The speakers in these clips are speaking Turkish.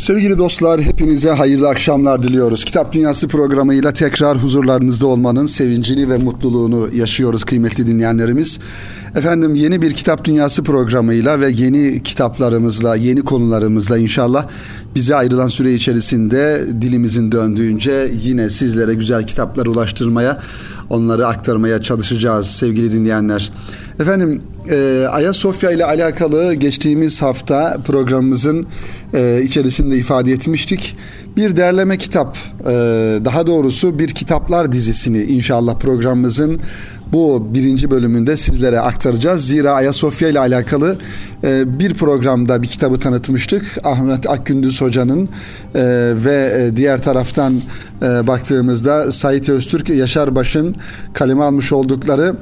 Sevgili dostlar hepinize hayırlı akşamlar diliyoruz. Kitap Dünyası programıyla tekrar huzurlarınızda olmanın sevincini ve mutluluğunu yaşıyoruz kıymetli dinleyenlerimiz. Efendim yeni bir Kitap Dünyası programıyla ve yeni kitaplarımızla, yeni konularımızla inşallah bize ayrılan süre içerisinde dilimizin döndüğünce yine sizlere güzel kitaplar ulaştırmaya, onları aktarmaya çalışacağız sevgili dinleyenler. Efendim e, Ayasofya ile alakalı geçtiğimiz hafta programımızın e, içerisinde ifade etmiştik. Bir derleme kitap, e, daha doğrusu bir kitaplar dizisini inşallah programımızın bu birinci bölümünde sizlere aktaracağız. Zira Ayasofya ile alakalı e, bir programda bir kitabı tanıtmıştık. Ahmet Akgündüz Hoca'nın e, ve diğer taraftan baktığımızda Sait Öztürk, Yaşar Baş'ın kaleme almış oldukları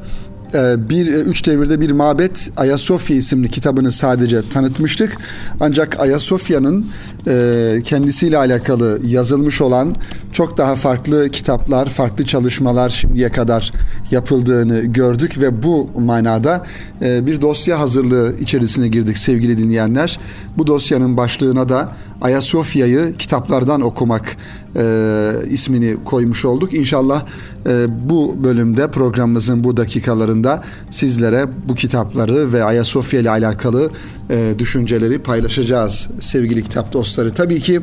bir e, üç devirde bir mabet Ayasofya isimli kitabını sadece tanıtmıştık. Ancak Ayasofya'nın e, kendisiyle alakalı yazılmış olan çok daha farklı kitaplar, farklı çalışmalar şimdiye kadar yapıldığını gördük ve bu manada e, bir dosya hazırlığı içerisine girdik sevgili dinleyenler. Bu dosyanın başlığına da Ayasofya'yı kitaplardan okumak e, ismini koymuş olduk. İnşallah e, bu bölümde programımızın bu dakikalarında sizlere bu kitapları ve Ayasofya ile alakalı e, düşünceleri paylaşacağız sevgili kitap dostları. Tabii ki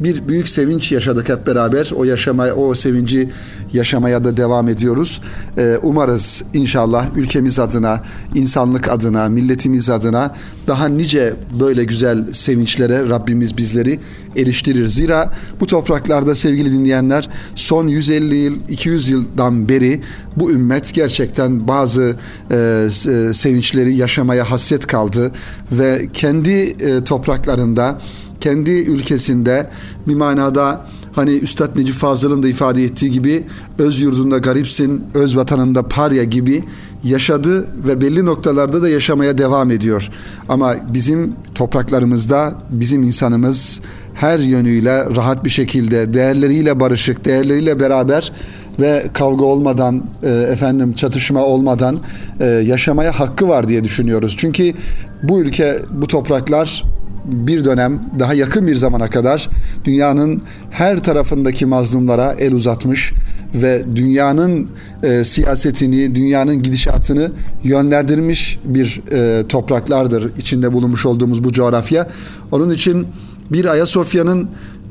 bir büyük sevinç yaşadık hep beraber. O yaşamaya, o sevinci yaşamaya da devam ediyoruz. Ee, umarız inşallah ülkemiz adına, insanlık adına, milletimiz adına daha nice böyle güzel sevinçlere Rabbimiz bizleri eriştirir. Zira bu topraklarda sevgili dinleyenler son 150 yıl, 200 yıldan beri bu ümmet gerçekten bazı e, e, sevinçleri yaşamaya hasret kaldı ve kendi e, topraklarında kendi ülkesinde bir manada hani Üstad Necip Fazıl'ın da ifade ettiği gibi öz yurdunda garipsin, öz vatanında parya gibi yaşadı ve belli noktalarda da yaşamaya devam ediyor. Ama bizim topraklarımızda bizim insanımız her yönüyle rahat bir şekilde değerleriyle barışık, değerleriyle beraber ve kavga olmadan e, efendim çatışma olmadan e, yaşamaya hakkı var diye düşünüyoruz. Çünkü bu ülke, bu topraklar bir dönem daha yakın bir zamana kadar dünyanın her tarafındaki mazlumlara el uzatmış ve dünyanın e, siyasetini, dünyanın gidişatını yönlendirmiş bir e, topraklardır içinde bulunmuş olduğumuz bu coğrafya. Onun için bir Ayasofya'nın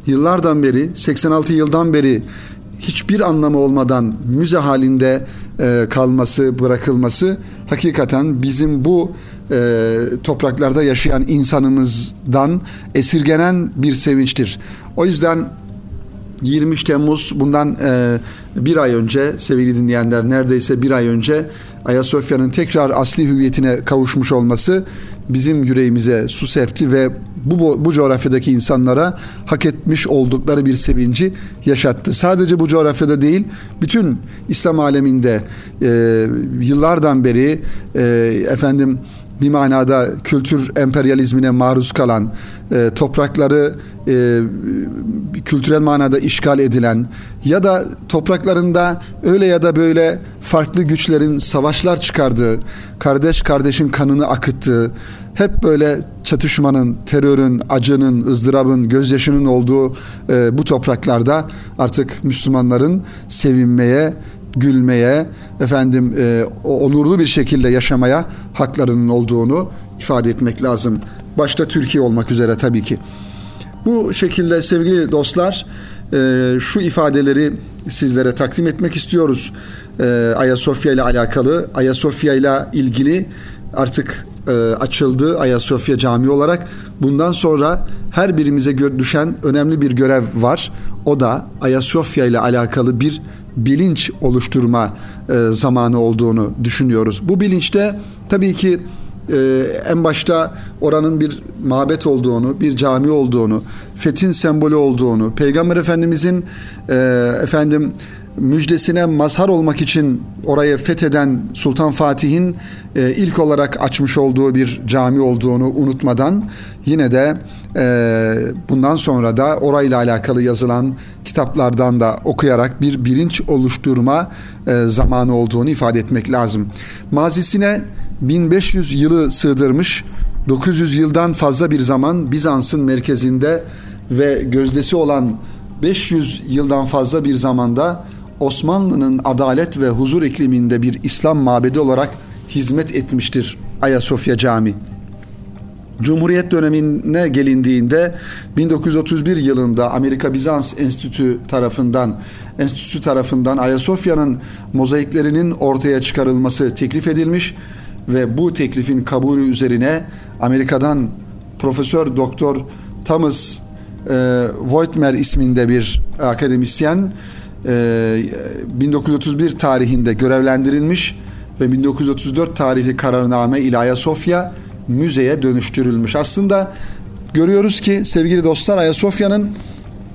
yıllardan beri, 86 yıldan beri hiçbir anlamı olmadan müze halinde e, kalması, bırakılması hakikaten bizim bu e, topraklarda yaşayan insanımızdan esirgenen bir sevinçtir. O yüzden 23 Temmuz bundan e, bir ay önce sevgili dinleyenler neredeyse bir ay önce Ayasofya'nın tekrar asli hüviyetine kavuşmuş olması bizim yüreğimize su serpti ve bu, bu coğrafyadaki insanlara hak etmiş oldukları bir sevinci yaşattı. Sadece bu coğrafyada değil, bütün İslam aleminde e, yıllardan beri e, efendim bir manada kültür emperyalizmine maruz kalan, e, toprakları e, kültürel manada işgal edilen ya da topraklarında öyle ya da böyle farklı güçlerin savaşlar çıkardığı, kardeş kardeşin kanını akıttığı, hep böyle çatışmanın, terörün, acının, ızdırabın, gözyaşının olduğu e, bu topraklarda artık Müslümanların sevinmeye, gülmeye, efendim e, onurlu bir şekilde yaşamaya haklarının olduğunu ifade etmek lazım. Başta Türkiye olmak üzere tabii ki. Bu şekilde sevgili dostlar e, şu ifadeleri sizlere takdim etmek istiyoruz. E, Ayasofya ile alakalı, Ayasofya ile ilgili artık e, açıldı Ayasofya Camii olarak. Bundan sonra her birimize düşen önemli bir görev var. O da Ayasofya ile alakalı bir bilinç oluşturma e, zamanı olduğunu düşünüyoruz. Bu bilinçte tabii ki e, en başta oranın bir mabet olduğunu, bir cami olduğunu, fethin sembolü olduğunu, Peygamber Efendimizin e, efendim müjdesine mazhar olmak için orayı fetheden Sultan Fatih'in e, ilk olarak açmış olduğu bir cami olduğunu unutmadan yine de e, bundan sonra da orayla alakalı yazılan kitaplardan da okuyarak bir bilinç oluşturma e, zamanı olduğunu ifade etmek lazım. Mazisine 1500 yılı sığdırmış 900 yıldan fazla bir zaman Bizans'ın merkezinde ve gözdesi olan 500 yıldan fazla bir zamanda Osmanlı'nın adalet ve huzur ikliminde bir İslam mabedi olarak hizmet etmiştir Ayasofya Camii. Cumhuriyet dönemine gelindiğinde 1931 yılında Amerika Bizans Enstitü tarafından enstitüsü tarafından Ayasofya'nın mozaiklerinin ortaya çıkarılması teklif edilmiş ve bu teklifin kabulü üzerine Amerika'dan Profesör Doktor Thomas e, Voigtmer isminde bir akademisyen 1931 tarihinde görevlendirilmiş ve 1934 tarihli kararname ile Ayasofya müzeye dönüştürülmüş. Aslında görüyoruz ki sevgili dostlar Ayasofya'nın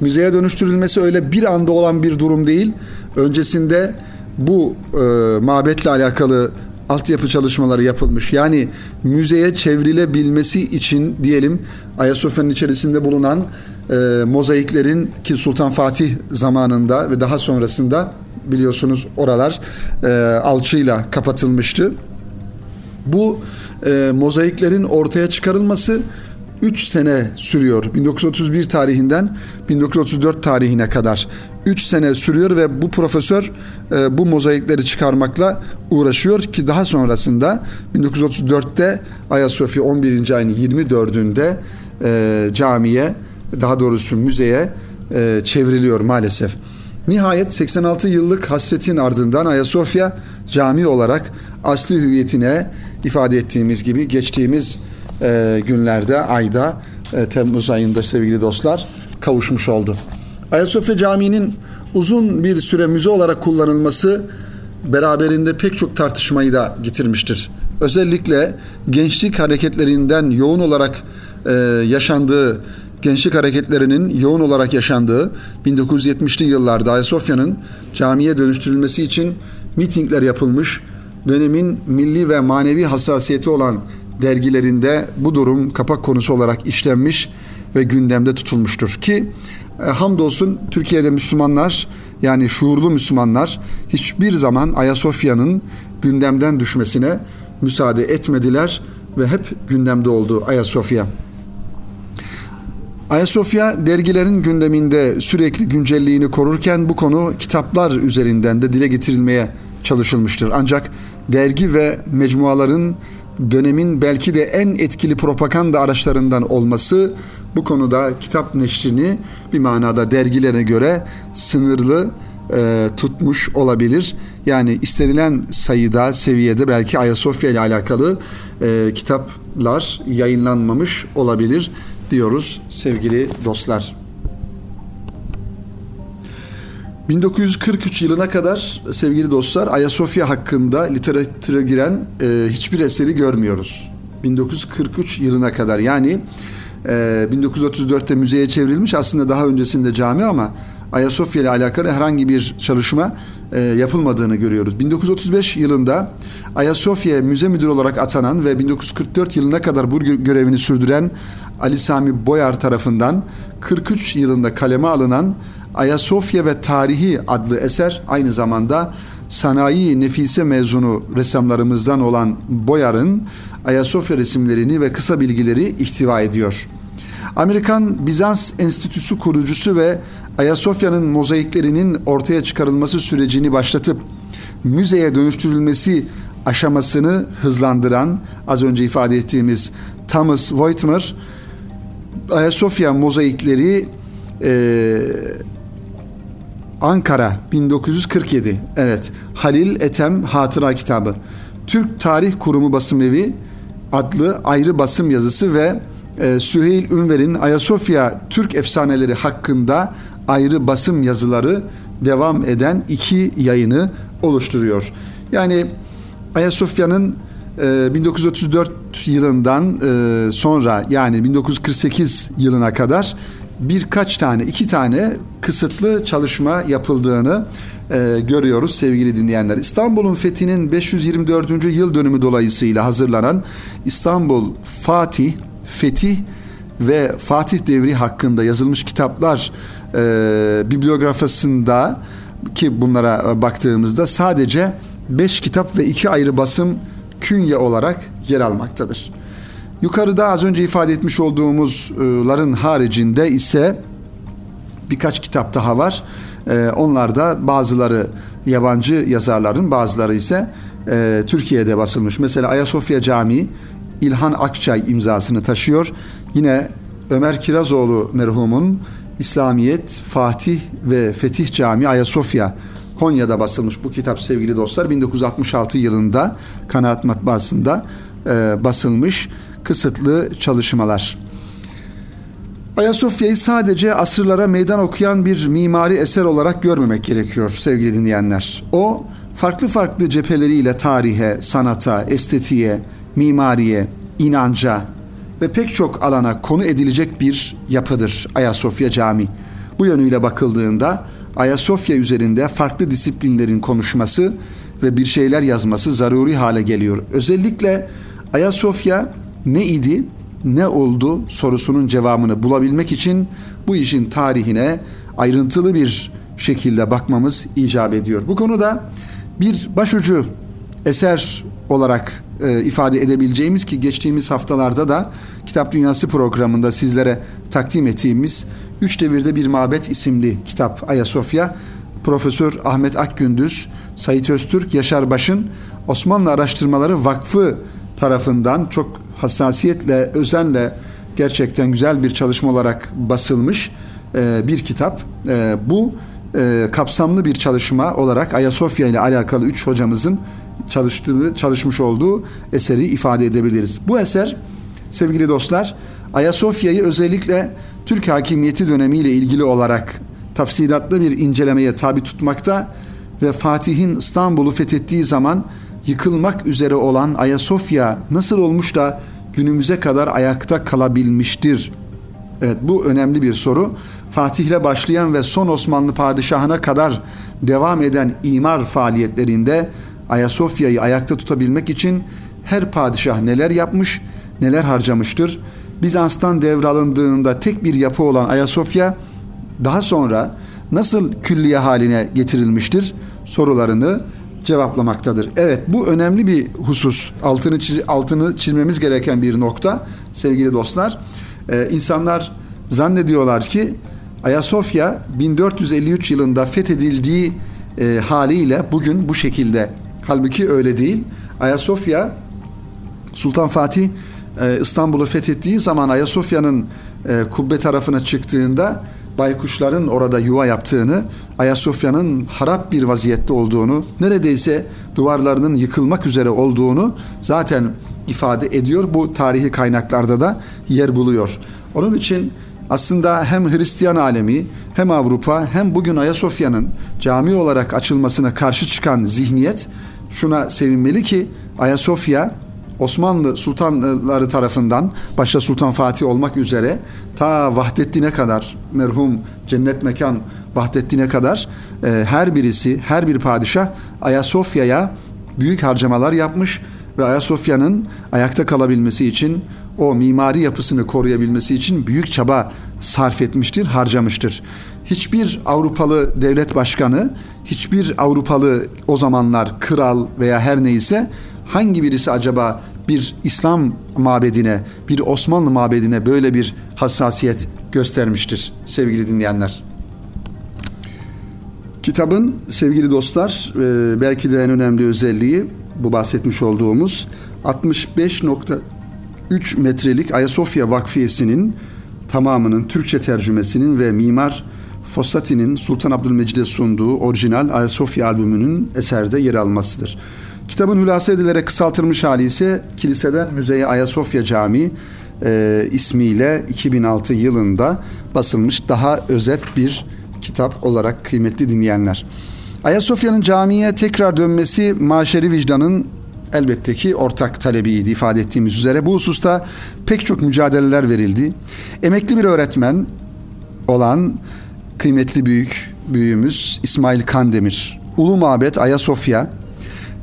müzeye dönüştürülmesi öyle bir anda olan bir durum değil. Öncesinde bu e, mabetle alakalı altyapı çalışmaları yapılmış. Yani müzeye çevrilebilmesi için diyelim Ayasofya'nın içerisinde bulunan e, mozaiklerin ki Sultan Fatih zamanında ve daha sonrasında biliyorsunuz oralar e, alçıyla kapatılmıştı. Bu e, mozaiklerin ortaya çıkarılması 3 sene sürüyor. 1931 tarihinden 1934 tarihine kadar 3 sene sürüyor ve bu profesör e, bu mozaikleri çıkarmakla uğraşıyor ki daha sonrasında 1934'te Ayasofya 11. ayın 24'ünde e, camiye daha doğrusu müzeye e, çevriliyor maalesef. Nihayet 86 yıllık hasretin ardından Ayasofya cami olarak asli hüviyetine ifade ettiğimiz gibi geçtiğimiz e, günlerde, ayda, e, Temmuz ayında sevgili dostlar kavuşmuş oldu. Ayasofya Camii'nin uzun bir süre müze olarak kullanılması beraberinde pek çok tartışmayı da getirmiştir. Özellikle gençlik hareketlerinden yoğun olarak e, yaşandığı, gençlik hareketlerinin yoğun olarak yaşandığı 1970'li yıllarda Ayasofya'nın camiye dönüştürülmesi için mitingler yapılmış, dönemin milli ve manevi hassasiyeti olan dergilerinde bu durum kapak konusu olarak işlenmiş ve gündemde tutulmuştur ki e, hamdolsun Türkiye'de Müslümanlar yani şuurlu Müslümanlar hiçbir zaman Ayasofya'nın gündemden düşmesine müsaade etmediler ve hep gündemde oldu Ayasofya. Ayasofya dergilerin gündeminde sürekli güncelliğini korurken bu konu kitaplar üzerinden de dile getirilmeye çalışılmıştır. Ancak dergi ve mecmuaların dönemin belki de en etkili propaganda araçlarından olması bu konuda kitap neşrini bir manada dergilere göre sınırlı e, tutmuş olabilir. Yani istenilen sayıda, seviyede belki Ayasofya ile alakalı e, kitaplar yayınlanmamış olabilir diyoruz sevgili dostlar. 1943 yılına kadar sevgili dostlar Ayasofya hakkında literatüre giren e, hiçbir eseri görmüyoruz. 1943 yılına kadar yani e, 1934'te müzeye çevrilmiş aslında daha öncesinde cami ama Ayasofya ile alakalı herhangi bir çalışma e, yapılmadığını görüyoruz. 1935 yılında Ayasofya müze müdürü olarak atanan ve 1944 yılına kadar bu görevini sürdüren Ali Sami Boyar tarafından 43 yılında kaleme alınan Ayasofya ve Tarihi adlı eser aynı zamanda sanayi nefise mezunu ressamlarımızdan olan Boyar'ın Ayasofya resimlerini ve kısa bilgileri ihtiva ediyor. Amerikan Bizans Enstitüsü kurucusu ve Ayasofya'nın mozaiklerinin ortaya çıkarılması sürecini başlatıp müzeye dönüştürülmesi aşamasını hızlandıran az önce ifade ettiğimiz Thomas Voigtmer Ayasofya mozaikleri e, Ankara 1947. Evet. Halil Etem Hatıra Kitabı. Türk Tarih Kurumu Basım Evi adlı ayrı basım yazısı ve e, Süheyl Ünver'in Ayasofya Türk efsaneleri hakkında ayrı basım yazıları devam eden iki yayını oluşturuyor. Yani Ayasofya'nın e, 1934 yılından e, sonra yani 1948 yılına kadar birkaç tane, iki tane kısıtlı çalışma yapıldığını e, görüyoruz sevgili dinleyenler. İstanbul'un fethinin 524. yıl dönümü dolayısıyla hazırlanan İstanbul Fatih, Fetih ve Fatih devri hakkında yazılmış kitaplar e, bibliografisinde ki bunlara baktığımızda sadece beş kitap ve iki ayrı basım künye olarak yer almaktadır. Yukarıda az önce ifade etmiş olduğumuzların haricinde ise birkaç kitap daha var. Ee, onlar da bazıları yabancı yazarların bazıları ise e, Türkiye'de basılmış. Mesela Ayasofya Camii İlhan Akçay imzasını taşıyor. Yine Ömer Kirazoğlu merhumun İslamiyet, Fatih ve Fetih Camii Ayasofya Konya'da basılmış bu kitap sevgili dostlar 1966 yılında Kanaat Matbaası'nda e, basılmış kısıtlı çalışmalar. Ayasofya'yı sadece asırlara meydan okuyan bir mimari eser olarak görmemek gerekiyor sevgili dinleyenler. O farklı farklı cepheleriyle tarihe, sanata, estetiğe, mimariye, inanca ve pek çok alana konu edilecek bir yapıdır Ayasofya Camii. Bu yönüyle bakıldığında Ayasofya üzerinde farklı disiplinlerin konuşması ve bir şeyler yazması zaruri hale geliyor. Özellikle Ayasofya ne idi, ne oldu sorusunun cevabını bulabilmek için bu işin tarihine ayrıntılı bir şekilde bakmamız icap ediyor. Bu konuda bir başucu eser olarak e, ifade edebileceğimiz ki geçtiğimiz haftalarda da Kitap Dünyası programında sizlere takdim ettiğimiz Üç Devirde Bir Mabet isimli kitap Ayasofya Profesör Ahmet Akgündüz, Sait Öztürk, Yaşar Baş'ın Osmanlı Araştırmaları Vakfı tarafından çok hassasiyetle, özenle gerçekten güzel bir çalışma olarak basılmış e, bir kitap. E, bu e, kapsamlı bir çalışma olarak Ayasofya ile alakalı üç hocamızın çalıştığı, çalışmış olduğu eseri ifade edebiliriz. Bu eser sevgili dostlar Ayasofya'yı özellikle Türk hakimiyeti dönemiyle ilgili olarak tafsilatlı bir incelemeye tabi tutmakta ve Fatih'in İstanbul'u fethettiği zaman yıkılmak üzere olan Ayasofya nasıl olmuş da günümüze kadar ayakta kalabilmiştir? Evet bu önemli bir soru. Fatih'le başlayan ve son Osmanlı padişahına kadar devam eden imar faaliyetlerinde Ayasofya'yı ayakta tutabilmek için her padişah neler yapmış, neler harcamıştır. Bizans'tan devralındığında tek bir yapı olan Ayasofya daha sonra nasıl külliye haline getirilmiştir sorularını cevaplamaktadır. Evet bu önemli bir husus. Altını çiz, altını çizmemiz gereken bir nokta sevgili dostlar. Ee, insanlar zannediyorlar ki Ayasofya 1453 yılında fethedildiği e, haliyle bugün bu şekilde. Halbuki öyle değil. Ayasofya Sultan Fatih İstanbul'u fethettiği zaman Ayasofya'nın e, kubbe tarafına çıktığında baykuşların orada yuva yaptığını, Ayasofya'nın harap bir vaziyette olduğunu, neredeyse duvarlarının yıkılmak üzere olduğunu zaten ifade ediyor. Bu tarihi kaynaklarda da yer buluyor. Onun için aslında hem Hristiyan alemi hem Avrupa hem bugün Ayasofya'nın cami olarak açılmasına karşı çıkan zihniyet şuna sevinmeli ki Ayasofya Osmanlı sultanları tarafından başta Sultan Fatih olmak üzere ta Vahdettin'e kadar merhum cennet mekan Vahdettin'e kadar e, her birisi her bir padişah Ayasofya'ya büyük harcamalar yapmış ve Ayasofya'nın ayakta kalabilmesi için o mimari yapısını koruyabilmesi için büyük çaba sarf etmiştir, harcamıştır. Hiçbir Avrupalı devlet başkanı, hiçbir Avrupalı o zamanlar kral veya her neyse hangi birisi acaba bir İslam mabedine, bir Osmanlı mabedine böyle bir hassasiyet göstermiştir sevgili dinleyenler. Kitabın sevgili dostlar e, belki de en önemli özelliği bu bahsetmiş olduğumuz 65.3 metrelik Ayasofya Vakfiyesi'nin tamamının Türkçe tercümesinin ve mimar Fossati'nin Sultan Abdülmecid'e sunduğu orijinal Ayasofya albümünün eserde yer almasıdır. Kitabın hülasa edilerek kısaltılmış hali ise kiliseden müzeye Ayasofya Camii e, ismiyle 2006 yılında basılmış daha özet bir kitap olarak kıymetli dinleyenler. Ayasofya'nın camiye tekrar dönmesi maşeri vicdanın elbette ki ortak talebiydi ifade ettiğimiz üzere. Bu hususta pek çok mücadeleler verildi. Emekli bir öğretmen olan kıymetli büyük büyüğümüz İsmail Kandemir, Ulu Mabet Ayasofya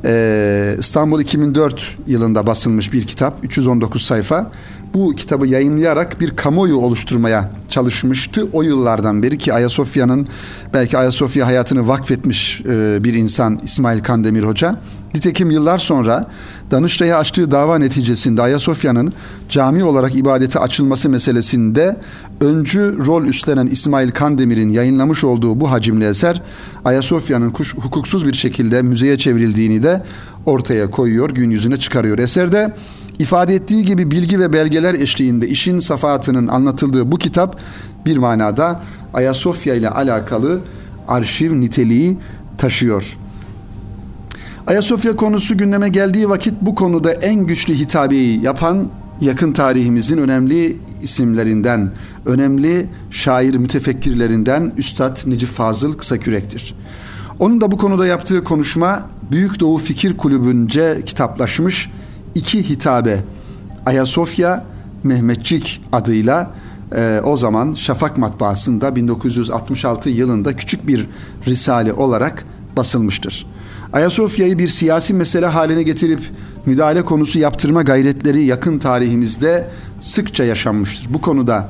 ee, İstanbul 2004 yılında basılmış bir kitap 319 sayfa bu kitabı yayınlayarak bir kamuoyu oluşturmaya çalışmıştı. O yıllardan beri ki Ayasofya'nın belki Ayasofya hayatını vakfetmiş e, bir insan İsmail Kandemir Hoca. Nitekim yıllar sonra Danıştay'a açtığı dava neticesinde Ayasofya'nın cami olarak ibadete açılması meselesinde öncü rol üstlenen İsmail Kandemir'in yayınlamış olduğu bu hacimli eser Ayasofya'nın hukuksuz bir şekilde müzeye çevrildiğini de ortaya koyuyor, gün yüzüne çıkarıyor. Eserde ifade ettiği gibi bilgi ve belgeler eşliğinde işin safahatının anlatıldığı bu kitap bir manada Ayasofya ile alakalı arşiv niteliği taşıyor. Ayasofya konusu gündeme geldiği vakit bu konuda en güçlü hitabeyi yapan yakın tarihimizin önemli isimlerinden, önemli şair mütefekkirlerinden Üstad Necip Fazıl Kısakürek'tir. Onun da bu konuda yaptığı konuşma Büyük Doğu Fikir Kulübü'nce kitaplaşmış iki hitabe Ayasofya Mehmetçik adıyla e, o zaman Şafak matbaasında 1966 yılında küçük bir risale olarak basılmıştır. Ayasofya'yı bir siyasi mesele haline getirip müdahale konusu yaptırma gayretleri yakın tarihimizde sıkça yaşanmıştır. Bu konuda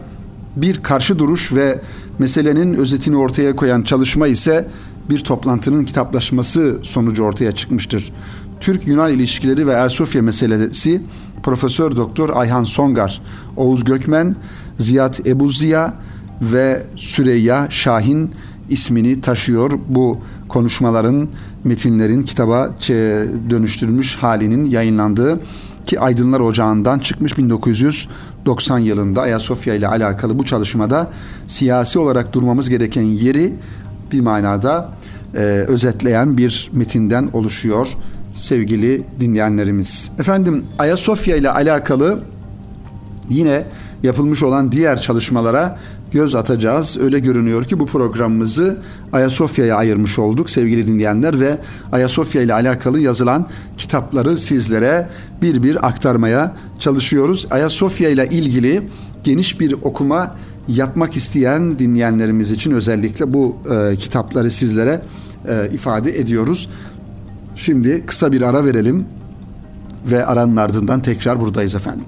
bir karşı duruş ve meselenin özetini ortaya koyan çalışma ise bir toplantının kitaplaşması sonucu ortaya çıkmıştır. Türk-Yunan ilişkileri ve Ayasofya meselesi Profesör Doktor Ayhan Songar, Oğuz Gökmen, Ziyad Ebu Ziya ve Süreyya Şahin ismini taşıyor. Bu konuşmaların, metinlerin kitaba dönüştürülmüş halinin yayınlandığı ki Aydınlar Ocağı'ndan çıkmış 1990 yılında Ayasofya ile alakalı bu çalışmada siyasi olarak durmamız gereken yeri bir manada e, özetleyen bir metinden oluşuyor sevgili dinleyenlerimiz. Efendim Ayasofya ile alakalı yine yapılmış olan diğer çalışmalara göz atacağız. Öyle görünüyor ki bu programımızı Ayasofya'ya ayırmış olduk sevgili dinleyenler ve Ayasofya ile alakalı yazılan kitapları sizlere bir bir aktarmaya çalışıyoruz. Ayasofya ile ilgili geniş bir okuma yapmak isteyen dinleyenlerimiz için özellikle bu e, kitapları sizlere e, ifade ediyoruz. Şimdi kısa bir ara verelim ve aranın ardından tekrar buradayız efendim.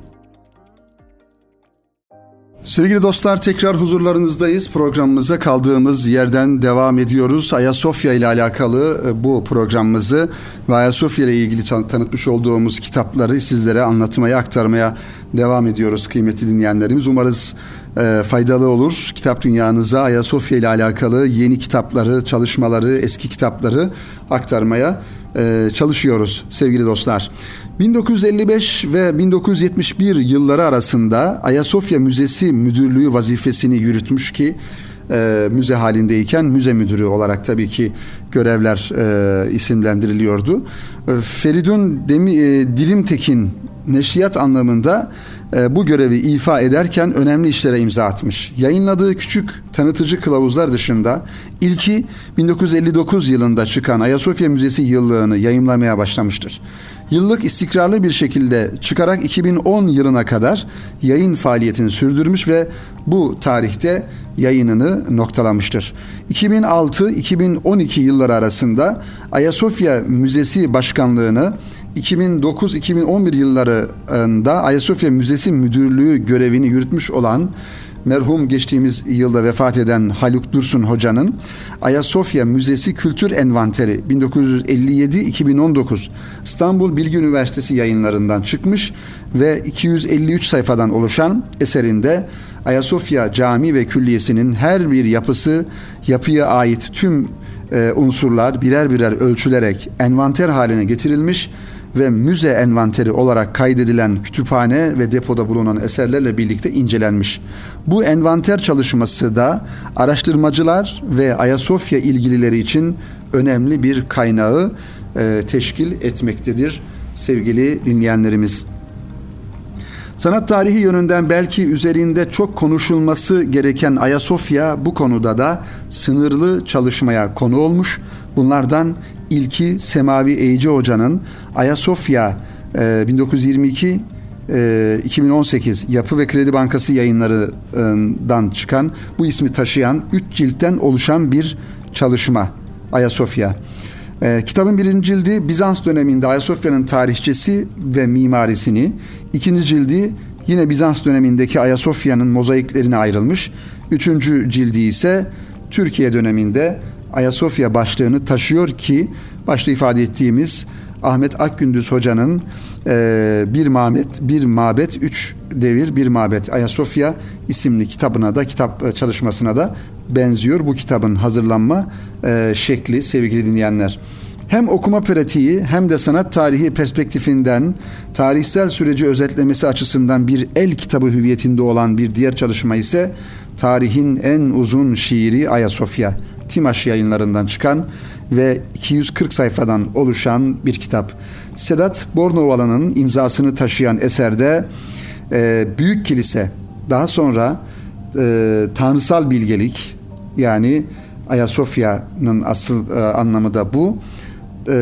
Sevgili dostlar tekrar huzurlarınızdayız. Programımıza kaldığımız yerden devam ediyoruz. Ayasofya ile alakalı e, bu programımızı ve Ayasofya ile ilgili tanıtmış olduğumuz kitapları sizlere anlatmaya, aktarmaya devam ediyoruz kıymetli dinleyenlerimiz. Umarız e, faydalı olur. Kitap dünyanıza Ayasofya ile alakalı yeni kitapları, çalışmaları, eski kitapları aktarmaya e, çalışıyoruz sevgili dostlar. 1955 ve 1971 yılları arasında Ayasofya Müzesi Müdürlüğü vazifesini yürütmüş ki e, müze halindeyken müze müdürü olarak tabii ki görevler e, isimlendiriliyordu. E, Feridun Demi, e, Dirimtekin neşriyat anlamında e, bu görevi ifa ederken önemli işlere imza atmış. Yayınladığı küçük tanıtıcı kılavuzlar dışında ilki 1959 yılında çıkan Ayasofya Müzesi yıllığını yayımlamaya başlamıştır. Yıllık istikrarlı bir şekilde çıkarak 2010 yılına kadar yayın faaliyetini sürdürmüş ve bu tarihte yayınını noktalamıştır. 2006-2012 yılları arasında Ayasofya Müzesi Başkanlığını 2009-2011 yıllarında Ayasofya Müzesi Müdürlüğü görevini yürütmüş olan merhum geçtiğimiz yılda vefat eden Haluk Dursun Hoca'nın Ayasofya Müzesi Kültür Envanteri 1957-2019 İstanbul Bilgi Üniversitesi yayınlarından çıkmış ve 253 sayfadan oluşan eserinde Ayasofya Cami ve Külliyesi'nin her bir yapısı, yapıya ait tüm e, unsurlar birer birer ölçülerek envanter haline getirilmiş ve müze envanteri olarak kaydedilen kütüphane ve depoda bulunan eserlerle birlikte incelenmiş. Bu envanter çalışması da araştırmacılar ve Ayasofya ilgilileri için önemli bir kaynağı e, teşkil etmektedir sevgili dinleyenlerimiz. Sanat tarihi yönünden belki üzerinde çok konuşulması gereken Ayasofya bu konuda da sınırlı çalışmaya konu olmuş. Bunlardan ilki Semavi Eyici Hoca'nın Ayasofya e, 1922 e, 2018 Yapı ve Kredi Bankası yayınlarından çıkan bu ismi taşıyan 3 ciltten oluşan bir çalışma Ayasofya. E, kitabın birinci cildi Bizans döneminde Ayasofya'nın tarihçesi ve mimarisini, ikinci cildi yine Bizans dönemindeki Ayasofya'nın mozaiklerine ayrılmış. Üçüncü cildi ise Türkiye döneminde Ayasofya başlığını taşıyor ki başta ifade ettiğimiz Ahmet Akgündüz Hoca'nın e, bir mabet, bir mabet, üç devir, bir mabet Ayasofya isimli kitabına da kitap çalışmasına da benziyor bu kitabın hazırlanma e, şekli sevgili dinleyenler. Hem okuma pratiği hem de sanat tarihi perspektifinden tarihsel süreci özetlemesi açısından bir el kitabı hüviyetinde olan bir diğer çalışma ise tarihin en uzun şiiri Ayasofya. Timaş yayınlarından çıkan ve 240 sayfadan oluşan bir kitap. Sedat Bornovalı'nın imzasını taşıyan eserde e, Büyük Kilise, daha sonra e, tanrısal bilgelik yani Ayasofya'nın asıl e, anlamı da bu. E,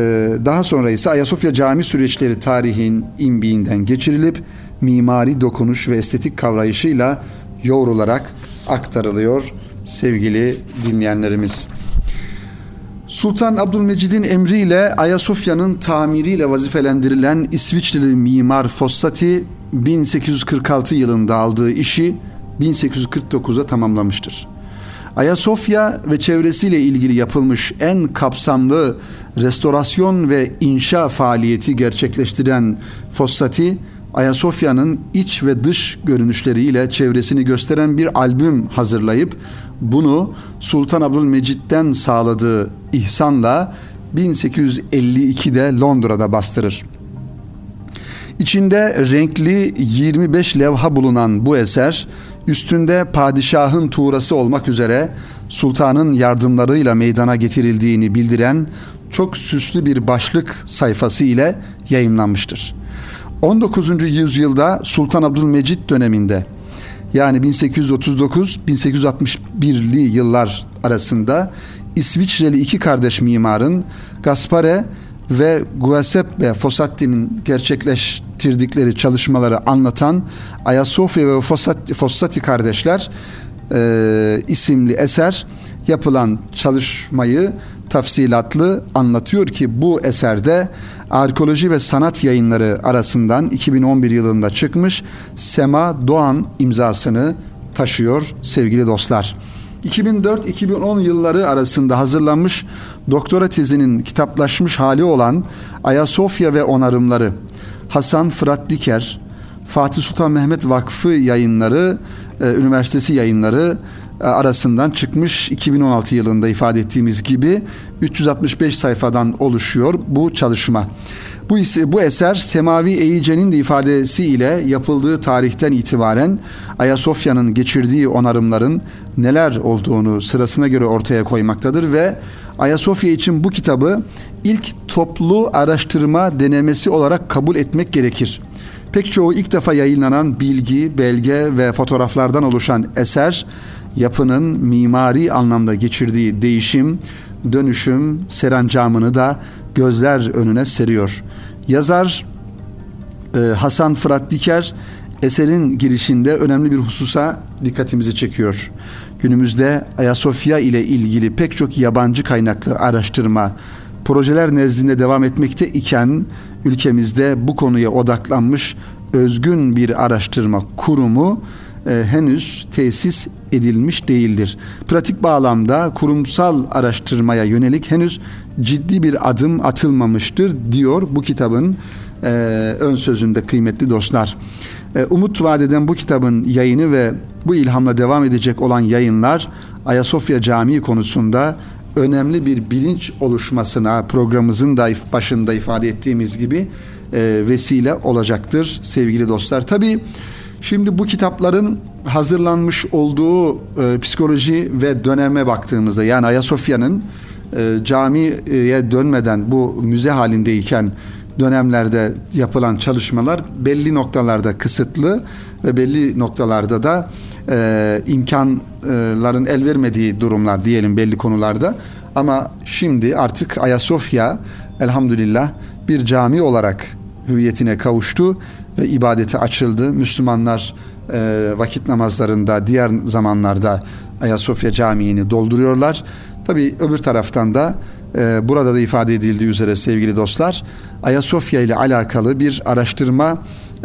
daha sonra ise Ayasofya cami süreçleri tarihin imbiğinden geçirilip mimari dokunuş ve estetik kavrayışıyla yoğrularak aktarılıyor sevgili dinleyenlerimiz. Sultan Abdülmecid'in emriyle Ayasofya'nın tamiriyle vazifelendirilen İsviçreli mimar Fossati 1846 yılında aldığı işi 1849'a tamamlamıştır. Ayasofya ve çevresiyle ilgili yapılmış en kapsamlı restorasyon ve inşa faaliyeti gerçekleştiren Fossati, Ayasofya'nın iç ve dış görünüşleriyle çevresini gösteren bir albüm hazırlayıp bunu Sultan Abdülmecit'ten sağladığı ihsanla 1852'de Londra'da bastırır. İçinde renkli 25 levha bulunan bu eser üstünde padişahın tuğrası olmak üzere sultanın yardımlarıyla meydana getirildiğini bildiren çok süslü bir başlık sayfası ile yayımlanmıştır. 19. yüzyılda Sultan Abdülmecit döneminde yani 1839-1861'li yıllar arasında İsviçreli iki kardeş mimarın Gaspare ve Giuseppe Fossati'nin gerçekleştirdikleri çalışmaları anlatan Ayasofya ve Fossati, Fossati kardeşler e, isimli eser yapılan çalışmayı tafsilatlı anlatıyor ki bu eserde Arkeoloji ve Sanat Yayınları arasından 2011 yılında çıkmış Sema Doğan imzasını taşıyor sevgili dostlar. 2004-2010 yılları arasında hazırlanmış doktora tezinin kitaplaşmış hali olan Ayasofya ve Onarımları Hasan Fırat Diker, Fatih Sultan Mehmet Vakfı yayınları, e, üniversitesi yayınları arasından çıkmış 2016 yılında ifade ettiğimiz gibi 365 sayfadan oluşuyor bu çalışma. Bu ise bu eser Semavi Eyice'nin de ifadesiyle yapıldığı tarihten itibaren Ayasofya'nın geçirdiği onarımların neler olduğunu sırasına göre ortaya koymaktadır ve Ayasofya için bu kitabı ilk toplu araştırma denemesi olarak kabul etmek gerekir. Pek çoğu ilk defa yayınlanan bilgi, belge ve fotoğraflardan oluşan eser yapının mimari anlamda geçirdiği değişim, dönüşüm serencamını da gözler önüne seriyor. Yazar e, Hasan Fırat Diker eserin girişinde önemli bir hususa dikkatimizi çekiyor. Günümüzde Ayasofya ile ilgili pek çok yabancı kaynaklı araştırma, projeler nezdinde devam etmekte iken ülkemizde bu konuya odaklanmış özgün bir araştırma kurumu e, henüz tesis edilmiş değildir. Pratik bağlamda kurumsal araştırmaya yönelik henüz ciddi bir adım atılmamıştır diyor bu kitabın e, ön sözünde kıymetli dostlar. E, umut vadeden bu kitabın yayını ve bu ilhamla devam edecek olan yayınlar Ayasofya Camii konusunda önemli bir bilinç oluşmasına programımızın da başında ifade ettiğimiz gibi e, vesile olacaktır sevgili dostlar. Tabii Şimdi bu kitapların hazırlanmış olduğu e, psikoloji ve döneme baktığımızda yani Ayasofya'nın e, camiye dönmeden bu müze halindeyken dönemlerde yapılan çalışmalar belli noktalarda kısıtlı ve belli noktalarda da e, imkanların el vermediği durumlar diyelim belli konularda. Ama şimdi artık Ayasofya elhamdülillah bir cami olarak hüviyetine kavuştu ve ibadete açıldı. Müslümanlar e, vakit namazlarında diğer zamanlarda Ayasofya Camii'ni dolduruyorlar. Tabi öbür taraftan da e, burada da ifade edildiği üzere sevgili dostlar Ayasofya ile alakalı bir araştırma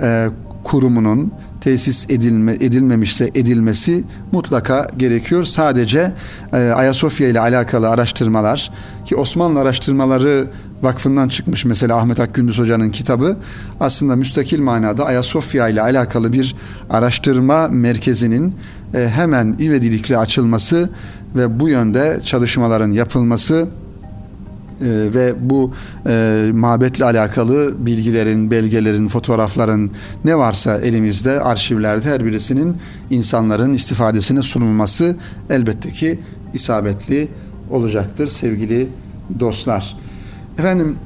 e, kurumunun tesis edilme, edilmemişse edilmesi mutlaka gerekiyor. Sadece e, Ayasofya ile alakalı araştırmalar ki Osmanlı Araştırmaları Vakfı'ndan çıkmış mesela Ahmet Akgündüz Hoca'nın kitabı aslında müstakil manada Ayasofya ile alakalı bir araştırma merkezinin e, hemen ivedilikle açılması ve bu yönde çalışmaların yapılması ee, ve bu e, mabetle alakalı bilgilerin, belgelerin, fotoğrafların ne varsa elimizde arşivlerde her birisinin insanların istifadesine sunulması elbette ki isabetli olacaktır sevgili dostlar. Efendim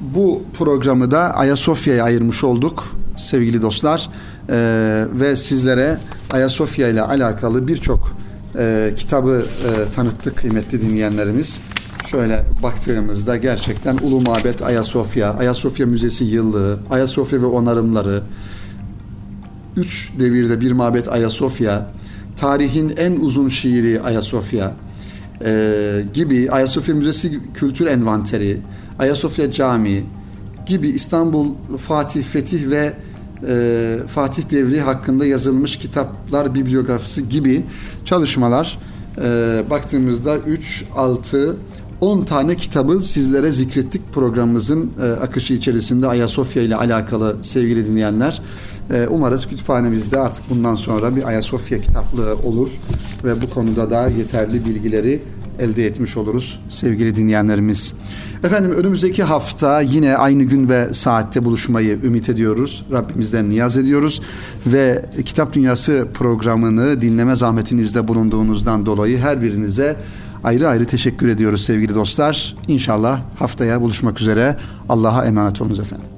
bu programı da Ayasofya'ya ayırmış olduk sevgili dostlar. Ee, ve sizlere Ayasofya ile alakalı birçok e, kitabı e, tanıttık kıymetli dinleyenlerimiz. Şöyle baktığımızda gerçekten Ulu Mabet Ayasofya, Ayasofya Müzesi yıllığı, Ayasofya ve onarımları, üç devirde bir mabet Ayasofya, tarihin en uzun şiiri Ayasofya e, gibi Ayasofya Müzesi kültür envanteri, Ayasofya Camii gibi İstanbul Fatih Fetih ve e, Fatih Devri hakkında yazılmış kitaplar bibliografisi gibi çalışmalar e, baktığımızda 3, 6, 10 tane kitabı sizlere zikrettik programımızın e, akışı içerisinde Ayasofya ile alakalı sevgili dinleyenler. E, umarız kütüphanemizde artık bundan sonra bir Ayasofya kitaplığı olur ve bu konuda da yeterli bilgileri elde etmiş oluruz sevgili dinleyenlerimiz. Efendim önümüzdeki hafta yine aynı gün ve saatte buluşmayı ümit ediyoruz. Rabbimizden niyaz ediyoruz ve Kitap Dünyası programını dinleme zahmetinizde bulunduğunuzdan dolayı her birinize ayrı ayrı teşekkür ediyoruz sevgili dostlar. İnşallah haftaya buluşmak üzere. Allah'a emanet olunuz efendim.